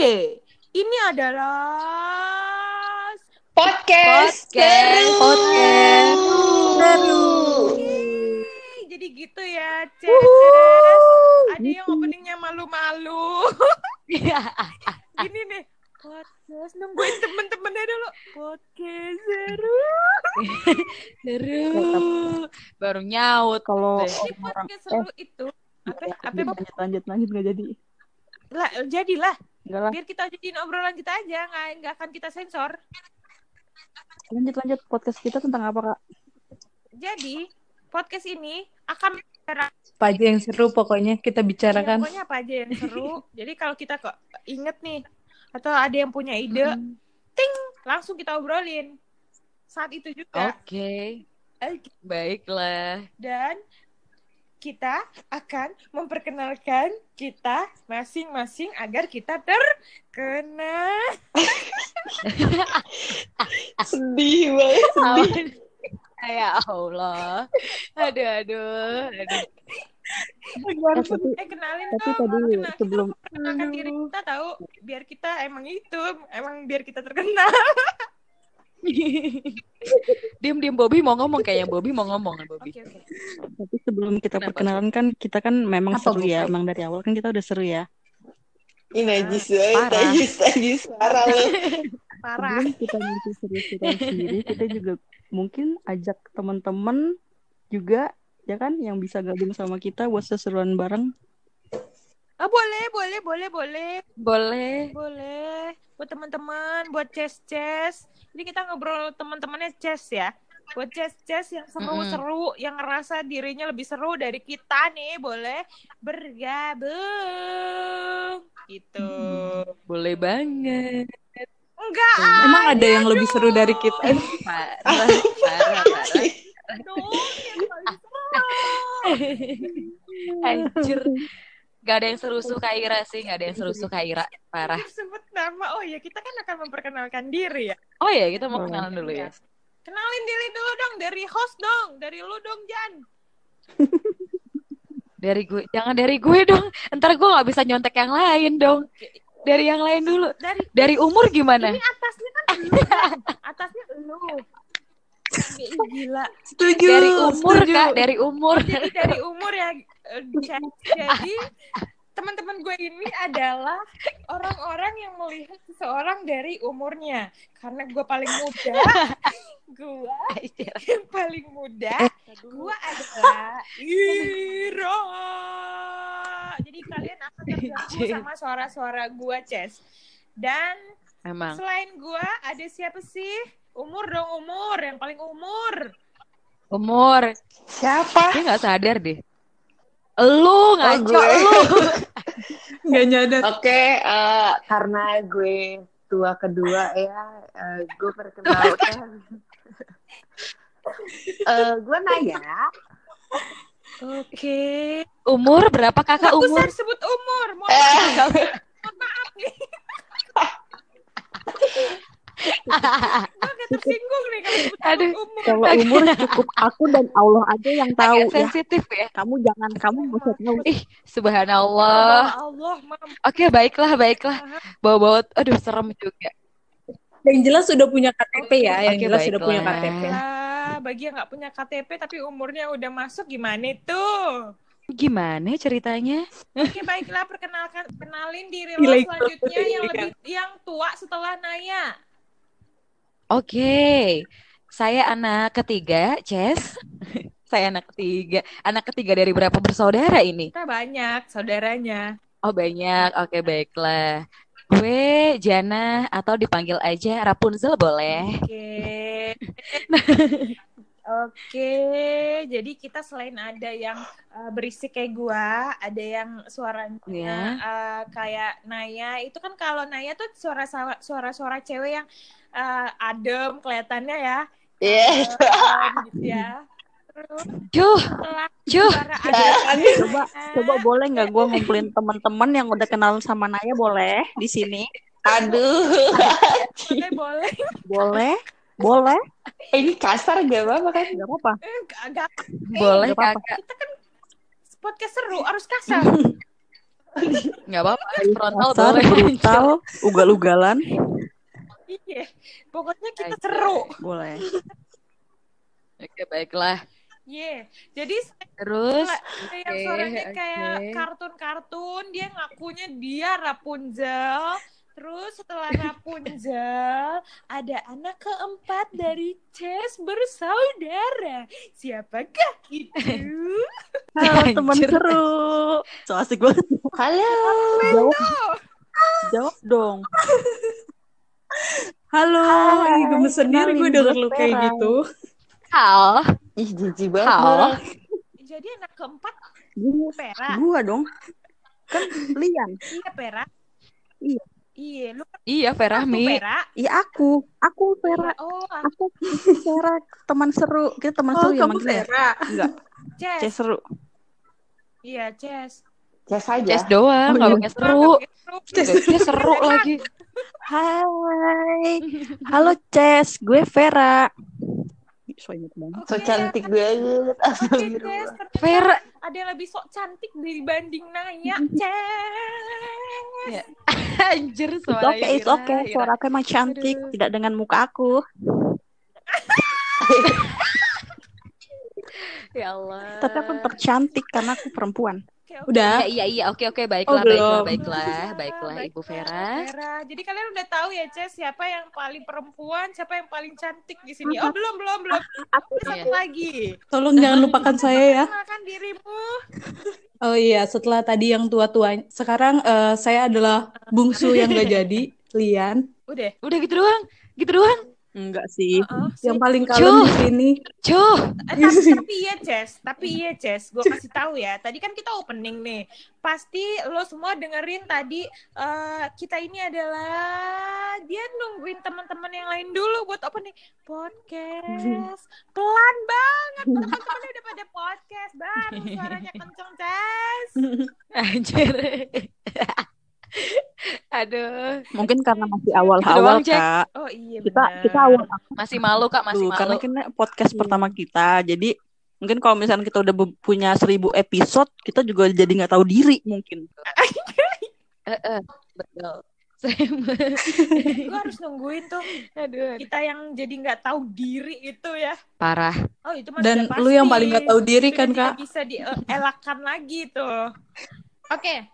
Oke, ini adalah Podcast, Podcast. seru. Podcast. Seru. Jadi gitu ya, Ces. Ada yang openingnya malu-malu. Gini nih, podcast nungguin temen-temennya dulu. Podcast seru. Seru. Baru nyaut. Kalau orang podcast seru itu apa? eh, Apa? lanjut lanjut lanjut nggak jadi Lah, jadilah. Enggak lah Biar kita jadiin obrolan kita aja, nggak nggak akan kita sensor. lanjut lanjut podcast kita tentang apa kak Jadi podcast ini akan apa aja yang seru pokoknya kita Ya, bicarakan. pokoknya apa aja yang seru. Jadi kalau kita kok inget nih atau ada yang punya ide, ting langsung kita obrolin. Saat itu juga Oke. eh, Baiklah. dan kita akan memperkenalkan kita masing-masing agar kita terkenal. sedih banget ya Allah. Aduh, aduh. aduh. eh, tapi Eh kenalin tapi dong, tadi kenal- kita sebelum memperkenalkan diri kita tahu biar kita emang itu, emang biar kita terkenal. Diem, diem. Bobby mau ngomong kayaknya. Bobby mau ngomong. Bobby. Oke oke. tapi sebelum kita Kenapa, perkenalan kan kita kan memang Apa, seru Bu? ya emang dari awal kan kita udah seru ya Ih, najis banget, Parah. najis, najis, parah lu. Parah. sebelum kita nanti seru-seruan sendiri kita juga mungkin ajak teman-teman juga ya kan yang bisa gabung sama kita buat seseruan bareng Oh, boleh, boleh, boleh, boleh. Boleh. Boleh. Buat teman-teman, buat ces-ces. Jadi kita ngobrol teman-temannya ces ya. Buat ces-ces yang seru-seru, yang ngerasa dirinya lebih seru dari kita nih, boleh bergabung. Gitu. Boleh banget. Enggak, Emang ada yang lebih seru dari kita? Parah, parah, parah. dong. yang paling seru. Anjir. Gak ada yang seru-seru Kak Ira sih. Gak ada yang seru-seru Kak Ira. Parah. Sebut nama. Oh ya, kita kan akan memperkenalkan diri ya. Oh ya, kita mau Boleh. kenalan dulu ya. Kenalin diri dulu dong, dari host dong. Dari lu dong, Jan. Dari gue. Jangan dari gue dong. Ntar gue gak bisa nyontek yang lain dong. Dari yang lain dulu. Dari Dari umur gimana? Ini atasnya kan lu. Atasnya lu. Gila. Setuju. Dari umur setuju. Kak. Dari umur. Jadi dari umur ya. eh. Jadi teman-teman gue ini adalah orang-orang yang melihat seseorang dari umurnya. Karena gue paling muda. gue yang paling muda. Gue adalah Ira. Jadi kalian akan terganggu sama suara-suara gue, Ces. Dan Emang. Selain gua ada siapa sih? Umur dong umur, yang paling umur. Umur. Siapa? Dia gak sadar deh. Lu ngaco gue. lu. Nggak nyadar. Oke, eh, karena gue tua kedua ya, eh, gue perkenalkan. Eh, gue Naya, Oke. Umur berapa kakak Gak umur? usah disebut umur. Mohon eh, mohon maaf nih. Tersinggung nih kalau Aduh. umur. kalau umur cukup aku dan Allah aja yang tahu Agak ya sensitif ya. kamu jangan kamu tahu Ih, subhanallah. Allah. Oke, baiklah, baiklah. Bawa-bawa, aduh serem juga. Yang jelas sudah punya KTP ya. Yang Oke, jelas sudah punya baiklah. KTP. Lah, bagi yang nggak punya KTP tapi umurnya udah masuk gimana tuh? Gimana ceritanya? Oke, baiklah perkenalkan kenalin diri lo selanjutnya yang lebih yang tua setelah Naya. Oke, saya anak ketiga, Ces. saya anak ketiga. Anak ketiga dari berapa bersaudara ini? Kita banyak saudaranya. Oh banyak, oke baiklah. Gue Jana atau dipanggil aja Rapunzel boleh? Oke. Oke, jadi kita selain ada yang uh, berisik kayak gua, ada yang suaranya Ya. uh, kayak Naya. Itu kan kalau Naya tuh suara suara-suara cewek yang uh, adem kelihatannya ya. Iya. Adem gitu ya. Terus suara adem coba coba boleh nggak gue ngumpulin teman-teman yang udah kenal sama Naya boleh di sini Aduh, Oke, boleh. boleh boleh ini kasar gak apa-apa kan? nggak apa-apa Eh, agak Boleh Gak apa-apa. kita kan podcast seru harus kasar. Nggak apa-apa. Frontal boleh. brutal, ugal-ugalan. Iya. Pokoknya kita Oke. seru. Boleh. Oke, baiklah. Iya. Jadi Terus, ada yang Oke, suaranya kayak kartun-kartun, dia ngakunya dia Rapunzel. Terus setelah Rapunzel, ada anak keempat dari Chess bersaudara. Siapakah itu? Halo teman Anjir. seru. So asik banget. Halo. Jawab, jawab dong. Halo, ini gemes sendiri gue denger gue lu kayak Vera. gitu. hal. Ih, jijik banget. Hal. Jadi anak keempat Gua, Pera. gua dong. Kan Lian. Iya, Pera. Iya. Iya, lu kan Iya, aku, Ferahmi. Pera. Iya aku. Aku Vera. Oh, aku Aku Vera teman seru. Kita teman Oh, seru ya kamu manggilnya. Vera. Enggak. Chess. Cek seru. Iya, Chess. Ces aja. Ces doang, Oh, nggak pakai seru. Dia seru lagi. Hai. Halo Ces, gue Vera. So inget banget. So cantik banget. Vera. Ada yang lebih sok cantik dibanding Naya, Chess. Ya. Anjir, It's suara okay, it's okay. Suara aku emang cantik, Aduh. tidak dengan muka aku. Ya Allah. Tapi aku tetap cantik karena aku perempuan. Oke, oke. Udah. Iya, iya, iya. Oke, oke. Baiklah, Oh, baiklah, baiklah. Ah, Baiklah, Ibu baiklah, Vera. Vera. Jadi kalian udah tahu ya, Ces, siapa yang paling perempuan, siapa yang paling cantik di sini. Oh, belum, belum, belum. Ada satu Iya. lagi. Tolong jangan lupakan saya ya. Kenalkan dirimu. Oh iya, setelah tadi yang tua-tua, sekarang eh, saya adalah bungsu yang gak jadi, Lian. Udah. Udah gitu doang. Gitu doang. Enggak sih. Heeh, Yang sip. paling kalem di sini. Cuh. Eh, tapi, tapi iya, Ces. Tapi iya, Ces. Gue kasih tahu ya. Tadi kan kita opening nih. Pasti lo semua dengerin tadi eh, kita ini adalah dia nungguin teman-teman yang lain dulu buat opening podcast. Pelan banget. Teman-teman udah pada podcast baru suaranya kenceng, Ces. Anjir. Aduh. Mungkin karena masih awal-awal. Kak. Oh iya Kita benar. kita awal Masih malu, Kak. Masih dulu karena malu. kan podcast pertama kita. Jadi mungkin kalau misalnya kita udah punya seribu episode, kita juga jadi nggak tahu diri mungkin. Eh, eh, betul. Gue harus nungguin tuh Aduh. kita yang jadi nggak tahu diri itu ya. Parah. Oh itu mah Dan lu yang paling gak tahu diri kan, Kak? bisa dielakkan lagi tuh. Oke,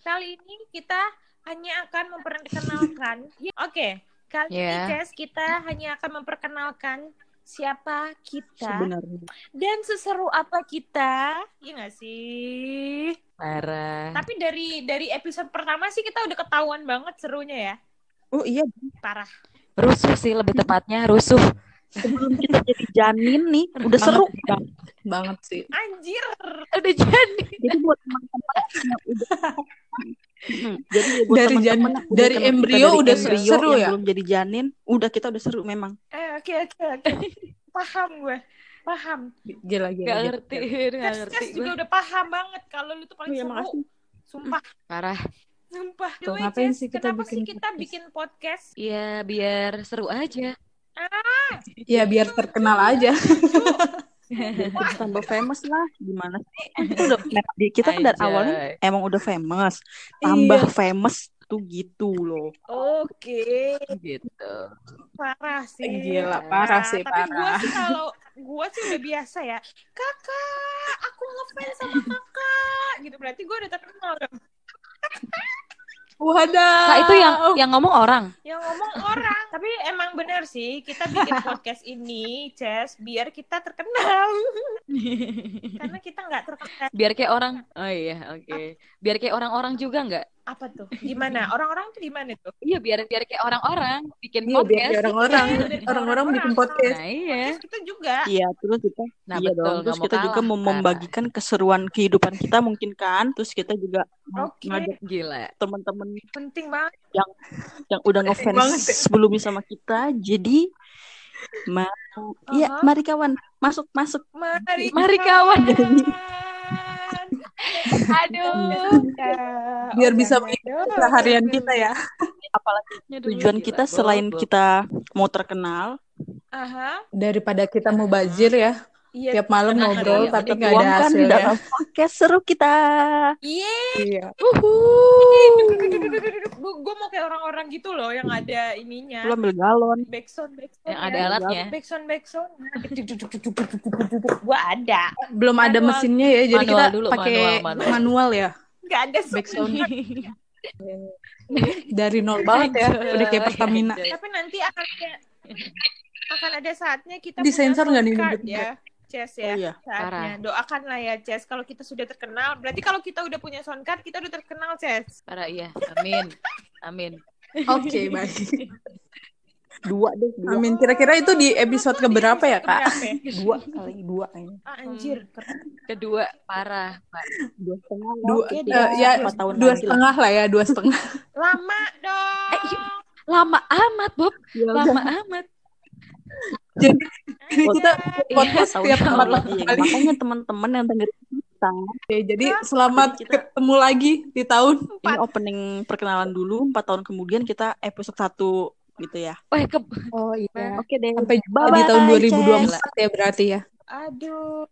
kali ini kita hanya akan memperkenalkan. Ya, Oke, kali ini Ya. Ces kita hanya akan memperkenalkan siapa kita Sebenarnya. dan seseru apa kita, iya nggak sih? Parah. Tapi dari dari episode pertama sih kita udah ketahuan banget serunya ya, Oh iya, parah. Rusuh sih lebih tepatnya. Rusuh. sebelum kita jadi janin nih, udah seru. Banget, banget sih. Anjir. Udah jadi. Jadi buat teman-teman yang udah jadi buat Dari yang udah dari embrio dari udah embrio seru yang ya? belum jadi janin, udah kita udah seru memang. Eh, oke oke oke. paham gue. Paham. Gila, gila. Gak ngerti. Gak ngerti. Juga udah paham banget kalau lu tuh paling Iya, seru. Sumpah, Parah. sumpah. Tuh, ngapain sih kita kenapa sih bikin kita podcast? bikin podcast? Iya, biar seru aja. Ya biar terkenal aja. Terus tambah famous lah, gimana sih? Kita udah di kita kan dari awalnya emang udah famous, tambah Iya. famous tuh gitu loh. Oke, Gitu. parah sih. Gila, parah sih, Tapi gue parah. sih kalau gue sih udah biasa ya. Kakak, aku ngefans sama kakak. Gitu berarti gue udah terkenal dong. Wadah. Kak itu yang yang ngomong orang. Yang ngomong orang. Tapi emang bener sih, kita bikin podcast ini, Ces, biar kita terkenal. Karena kita nggak terkenal. Biar kayak orang. Oh iya, oke. Biar kayak orang-orang juga nggak? Apa tuh? Gimana? Orang-orang tuh gimana tuh? Iya, biar biar kayak orang-orang bikin Iya, biar podcast. kayak orang-orang. Orang-orang bikin podcast. Nah, iya. Podcast kita juga. Iya, terus kita Nah, iya betul, dong. Terus mau kita juga kalah, mau parah. membagikan keseruan kehidupan kita mungkin kan. Terus kita juga mau Oke. ngajak Gila. teman-teman Penting banget. yang udah banget ya. ngefans sebelumnya sama kita. Jadi mau iya, Aha. mari kawan, masuk masuk. Mari, Mari kawan. Aduh. Biar bisa mengikuti keseharian kita ya. Aduh, Tujuan kita selain kita mau terkenal, Aha. Daripada kita mau bazir ya. Iya. Tiap malam ngobrol iya, tapi nggak ada tuangkan di hasilnya. dalam podcast seru kita. Iya. Iya. Gue mau kayak orang-orang gitu loh yang ada ininya. Lu ambil galon. Backsound, backsound. Yang ada alatnya. Backsound, backsound. Gue ada. Belum ada mesinnya ya, jadi Manual kita dulu, pakai manual, manual, manual. ya. Gak ada Backsound sound. Dari nol banget ya, udah kayak Pertamina. Tapi nanti akan kayak akan ada saatnya kita Disensor nggak nih soundcard nyebutnya? ya. Ces Oh ya. iya. Saatnya. Doakanlah ya Ces kalau kita sudah terkenal. Berarti kalau kita udah punya soundcard, kita udah terkenal Ces. Parah iya. Amin. Amin. Oke, baik. Dua deh, dua. Amin. Kira-kira itu di episode keberapa ya, Kak? ya? Dua kali dua ini. Ah, anjir. keren. Kedua parah. Pak. Dua setengah. Dua, Oke, eh, dia ya, empat tahun dua setengah lah ya, dua setengah. Lama dong. Eh, iya. Lama amat, Bob. Ya, Lama amat. Jadi. Kita podcast sekali. empat Iya, tahun kali. Makanya teman-teman yang dengerin kita, Oke, jadi selamat Kita- ketemu lagi di tahun. ini opening perkenalan dulu. Empat tahun kemudian kita episode satu gitu ya. Wah, ke Oh iya. Oke deh. Sampai jumpa di tahun Ces. 2024 ya berarti ya. Aduh.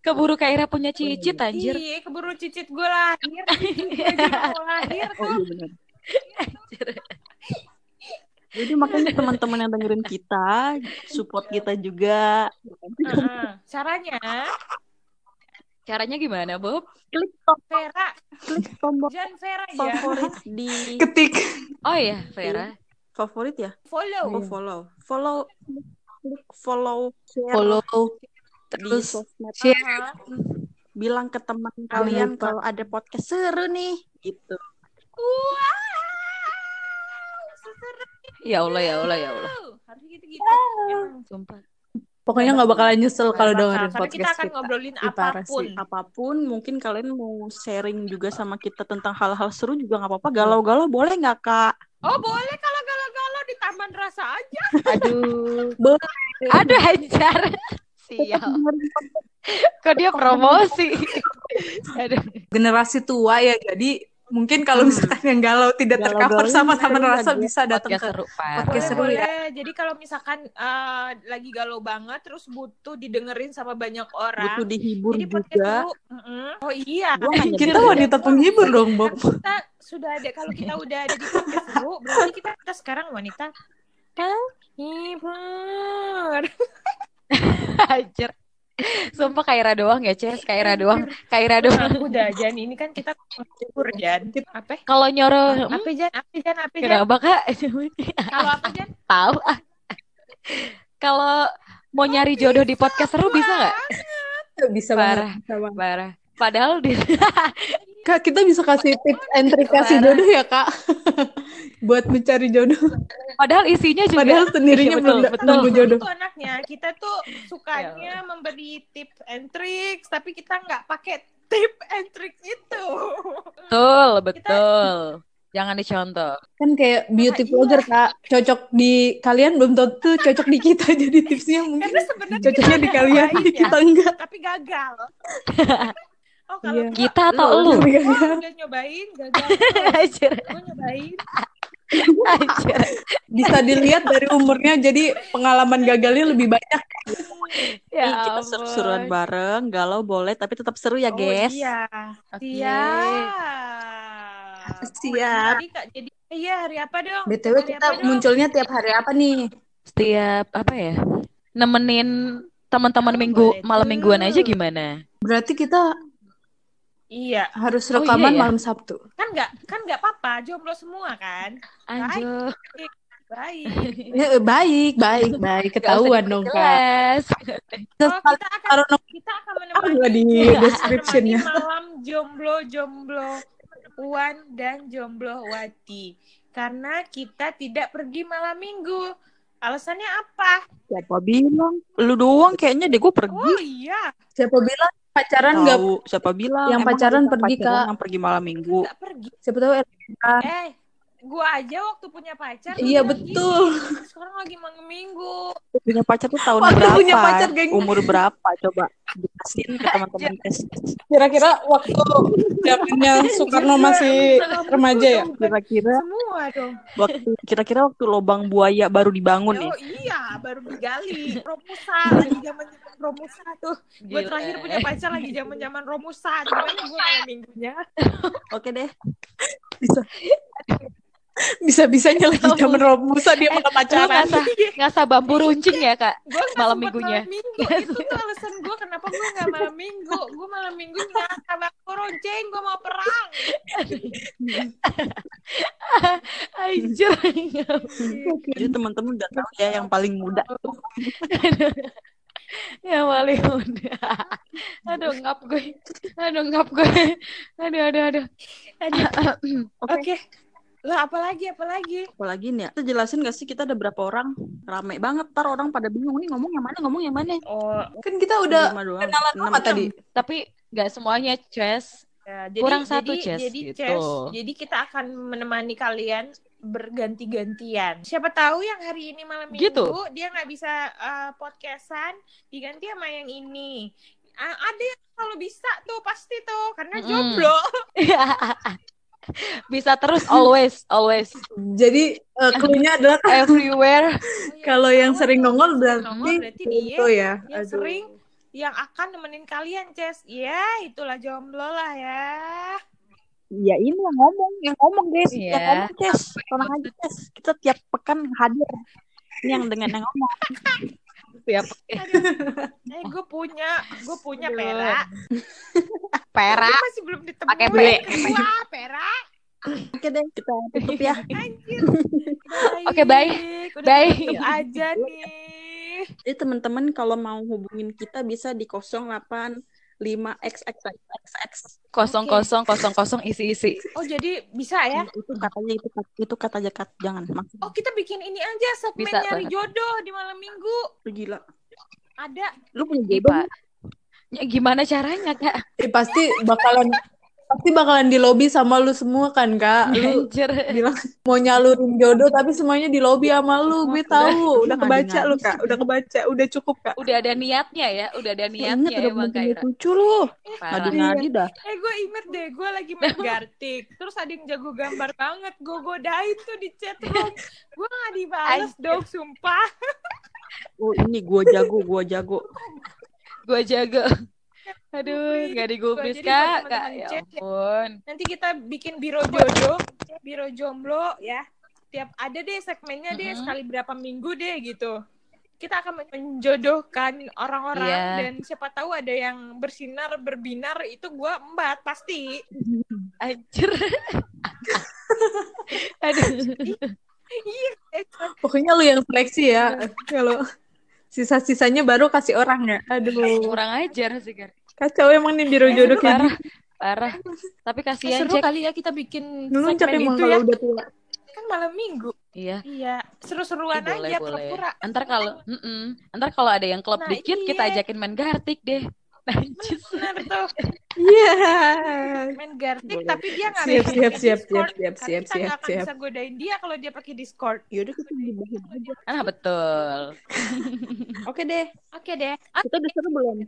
keburu Kaira punya cicit anjir. Iya, keburu cicit gue lahir. Gue juga mau lahir Oh kok. iya benar. Jadi makanya teman-teman yang dengerin kita, support kita juga. Heeh. Caranya, Caranya gimana, Bob? Klik tombol, Vera, klik tombol jangan Vera ya. favorit di Ketik. Oh iya, Vera. favorit ya. Follow. Oh follow, follow, klik follow, share Follow. Terus share. Bilang ke teman kalian kalau ada podcast seru nih, gitu. Wow, seseru. Ya Allah, ya Allah, ya Allah. Harusnya gitu-gitu. Emang. Sumpah. Pokoknya nggak bakalan nyesel kalau dengerin karena kita podcast akan kita. ngobrolin apa pun. sih. Apa pun, mungkin kalian mau sharing juga sama kita tentang hal-hal seru juga nggak apa-apa. Galau-galau boleh nggak kak? Oh boleh kalau galau-galau di taman rasa aja. Aduh. Aduh, hajar. Sial. Kok dia promosi? Aduh. Generasi tua ya, jadi mungkin kalau misalkan yang galau tidak tercover Galau-galau sama ini taman seru rasa bisa datang ke seru. Podcast boleh, seru ya. Jadi kalau misalkan eh, lagi galau banget terus butuh didengerin sama banyak orang. Butuh dihibur Jadi podcast juga. seru. Mm-mm. Oh iya. Kita wanita penghibur dong, Bob. Kita sudah ada kalau kita udah ada di podcast seru, berarti kita, kita sekarang wanita penghibur. Hajar. Sumpah Kaira doang ya, Ces. Kaira doang. Kaira doang. Nah, udah Jan, ini kan kita penghibur Jan. Apa? Kalau nyuruh, hmm, Apa Jan? Apa Jan? Apa Jan? kenapa Kak? Kalau apa Jan? Tahu ah. Kalau mau nyari jodoh di podcast seru bisa nggak? Bisa Parah. banget. Parah. Padahal di Kak, kita bisa kasih tips and trick kasih jodoh ya, Kak? Buat mencari jodoh. padahal isinya juga Padahal sendirinya Iya, betul, belum betul. jodoh. Itu anaknya. Kita tuh sukanya memberi tips and tricks, tapi kita nggak pakai tip and tricks itu. betul, betul. Jangan dicontoh. Kan kayak beauty iya. vlogger, Kak. Cocok di kalian belum tentu cocok di kita. Jadi tipsnya mungkin Karena sebenarnya cocoknya di kalian, di ya, kita enggak. tapi gagal. Oh kalau Iya. Kita atau lu? Gagal. udah nyobain, gagal. Hajar. Gue nyobain. Hajar. Bisa dilihat dari umurnya, jadi pengalaman gagalnya lebih banyak. Ya Nih, kita seru-seruan bareng, galau boleh, tapi tetap seru ya, Oh guys. iya. Oke. Siap. Siap. Jadi Kak, jadi iya hari apa dong? BTW Hari kita apa dong? munculnya tiap hari apa nih? Setiap apa ya? Nemenin teman-teman Oh, minggu boleh malam mingguan aja gimana? Berarti kita Iya, harus Oh, iya rekaman ya? malam Sabtu. kan nggak kan nggak apa-apa, jomblo semua kan. Anjir. Baik. Eh, baik, baik, baik. Ketahuan dong, Kak. Oh, kita akan kita akan menemani di kita akan description-nya? malam jomblo jomblo Wan dan jomblo Wati karena kita tidak pergi malam minggu. Alasannya apa? Siapa bilang? Lu doang kayaknya deh gue pergi. Oh iya, Siapa bilang pacaran nggak? Siapa bilang? Yang Emang pacaran pergi, Kak. yang pergi malam minggu. pergi. Siapa tahu Eh, Gua aja waktu punya pacar. Iya, betul. Sekarang lagi malam minggu. Punya pacar tuh tahun Waktu berapa? punya pacar, geng. Umur berapa? Coba jelasin ke teman-teman. Kira-kira waktu zamannya Soekarno masih remaja ya? Kira-kira Semua dong. waktu kira-kira waktu lubang buaya baru dibangun nih. Oh iya, baru digali. Romusa lagi zaman zaman Romusa tuh. Gue terakhir punya pacar lagi zaman zaman Romusa. Gimana gue malam minggunya? Oke deh. Bisa. Bisa-bisanya lagi zaman Romusa dia malah Lu pacaran. ngasah, ngasah bambu runcing ya kak? Nggak Malam minggunya. Malam minggu itu tuh alasan gue kenapa gue nggak malam minggu. Gue malam minggunya kabar ronceng gue mau perang. Anjir. Jadi teman-teman udah tahu ya yang paling muda. ya paling udah. Aduh ngap gue. Aduh ngap gue. Aduh aduh aduh. Oke. Lah apalagi apalagi? Apalagi nih ya. Kita jelasin gak sih kita ada berapa orang? Rame banget. Ntar orang pada bingung nih ngomong yang mana, ngomong yang mana. Oh, Kan kita udah kenalan lama tadi. Tapi nggak semuanya Ces. ya, jadi, Kurang satu, jadi, Ces, Jadi, gitu. Ces, jadi kita akan menemani kalian berganti-gantian. Siapa tahu yang hari ini malam minggu Gitu. dia nggak bisa uh, podcastan, diganti sama yang ini. A- ada yang kalau bisa tuh pasti tuh karena Mm-mm. jomblo. Bisa terus always always Jadi eh, clue-nya adalah everywhere. kalau yang sering nongol Nongol berarti berarti dia itu ya. yang Aduh. sering yang akan nemenin kalian, Ces. Ya, itulah jomblo lah ya. Ya ini yang ngomong, yang ngomong guys, Iya. yang ngomong Ces, tenang aja Ces. Kita tiap pekan hadir. Ini yang dengan yang ngomong. Siap. Eh, gue punya, gue punya Aduh. perak. Masih belum ditemuin. Pakai B. Wah, perak. Oke deh, kita tutup ya. Anjir. Oke, bye. Udah Bye. gitu aja nih. Jadi teman-teman kalau mau hubungin kita bisa di 085xxxx. Kosong kosong kosong kosong isi isi. Oh, jadi bisa ya? Itu katanya itu itu kata aja kat jangan maksud Oh, kita bikin ini aja segmen Bisa nyari banget. jodoh di malam minggu. gila. Ada. Lu punya Iya, jodoh? Ya, gimana caranya kak? Eh, pasti bakalan pasti bakalan di lobby sama lu semua kan kak. Lu Anjir. bilang mau nyalurin jodoh tapi semuanya di lobby sama lu. Gue tahu. Udah kebaca Ngadi-ngadi lu kak. Udah kebaca. Udah cukup kak. Udah ada niatnya ya, udah ada Ingat niatnya udah emang belum Kak punya Ira. cucu lu. Parah. Ngadi-ngadi dah. Eh, gue inget deh, gue lagi main gartik. Terus ada yang jago gambar banget. Gue godain tuh di chat room. Gue gak dibales dong, sumpah. Oh ini gua jago, gua jago. Gue jaga. Aduh, nggak digubris kak, kak. Ya chat, ampun. Nanti kita bikin biro jodoh, biro jomblo ya. Tiap ada deh segmennya deh Mhm. sekali berapa minggu deh gitu. Kita akan menjodohkan orang-orang Iya. dan siapa tahu ada yang bersinar berbinar itu gua embat pasti. Anjir. Aduh. Iya. eh, Pokoknya lu yang seleksi ya. Kalau sisa-sisanya baru kasih orang ya. Aduh. Kurang ajar sih kan. Kacau emang nih biro jodoh kayak Parah. Parah. Tapi kasihan seru cek. kali ya kita bikin Ngeluncak segmen emang itu kalau ya. udah tua. Kan malam minggu. Iya. Iya, seru-seruan aja pura-pura. Ntar kalau, mm-mm. ntar kalau ada yang klub Nah, dikit, kita iya. ajakin main gartik deh. Anjir. Bener tuh. Iya. main gartik Boleh. tapi dia nggak Siap, bisa siap, siap, siap, siap, siap, kita nggak siap, akan siap. bisa godain dia kalau dia pakai Discord Yaudah kita dibahin aja. Ah, betul. Oke deh. oke deh Kita udah seru belum?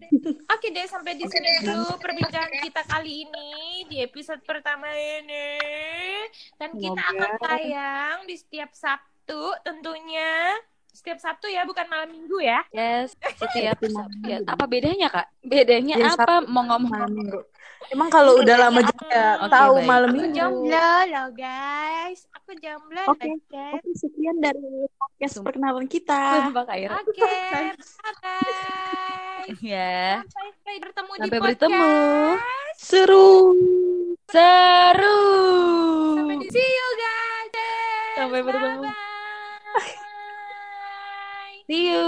oke deh sampai di sini dulu perbincangan kita kali ini di episode pertama ini dan kita akan tayang di setiap Sabtu tentunya setiap Sabtu ya bukan malam minggu ya Yes, setiap malam ya, apa bedanya kak? Bedanya Yang apa? Mau ngomong Malam minggu. Emang kalau udah lama juga Oke, tahu baik. malam aku minggu. jomblo loh guys aku jomblo Oke. loh guys Oke, sekian dari podcast Sumpah. perkenalan kita. Oke bye bye Ya, sampai bertemu di sampai podcast bertemu. Seru. Seru. sampai di see you guys Sampai bertemu. bye See you.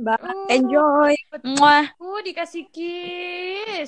Bye. Enjoy. Muah. Uh, dikasih kiss.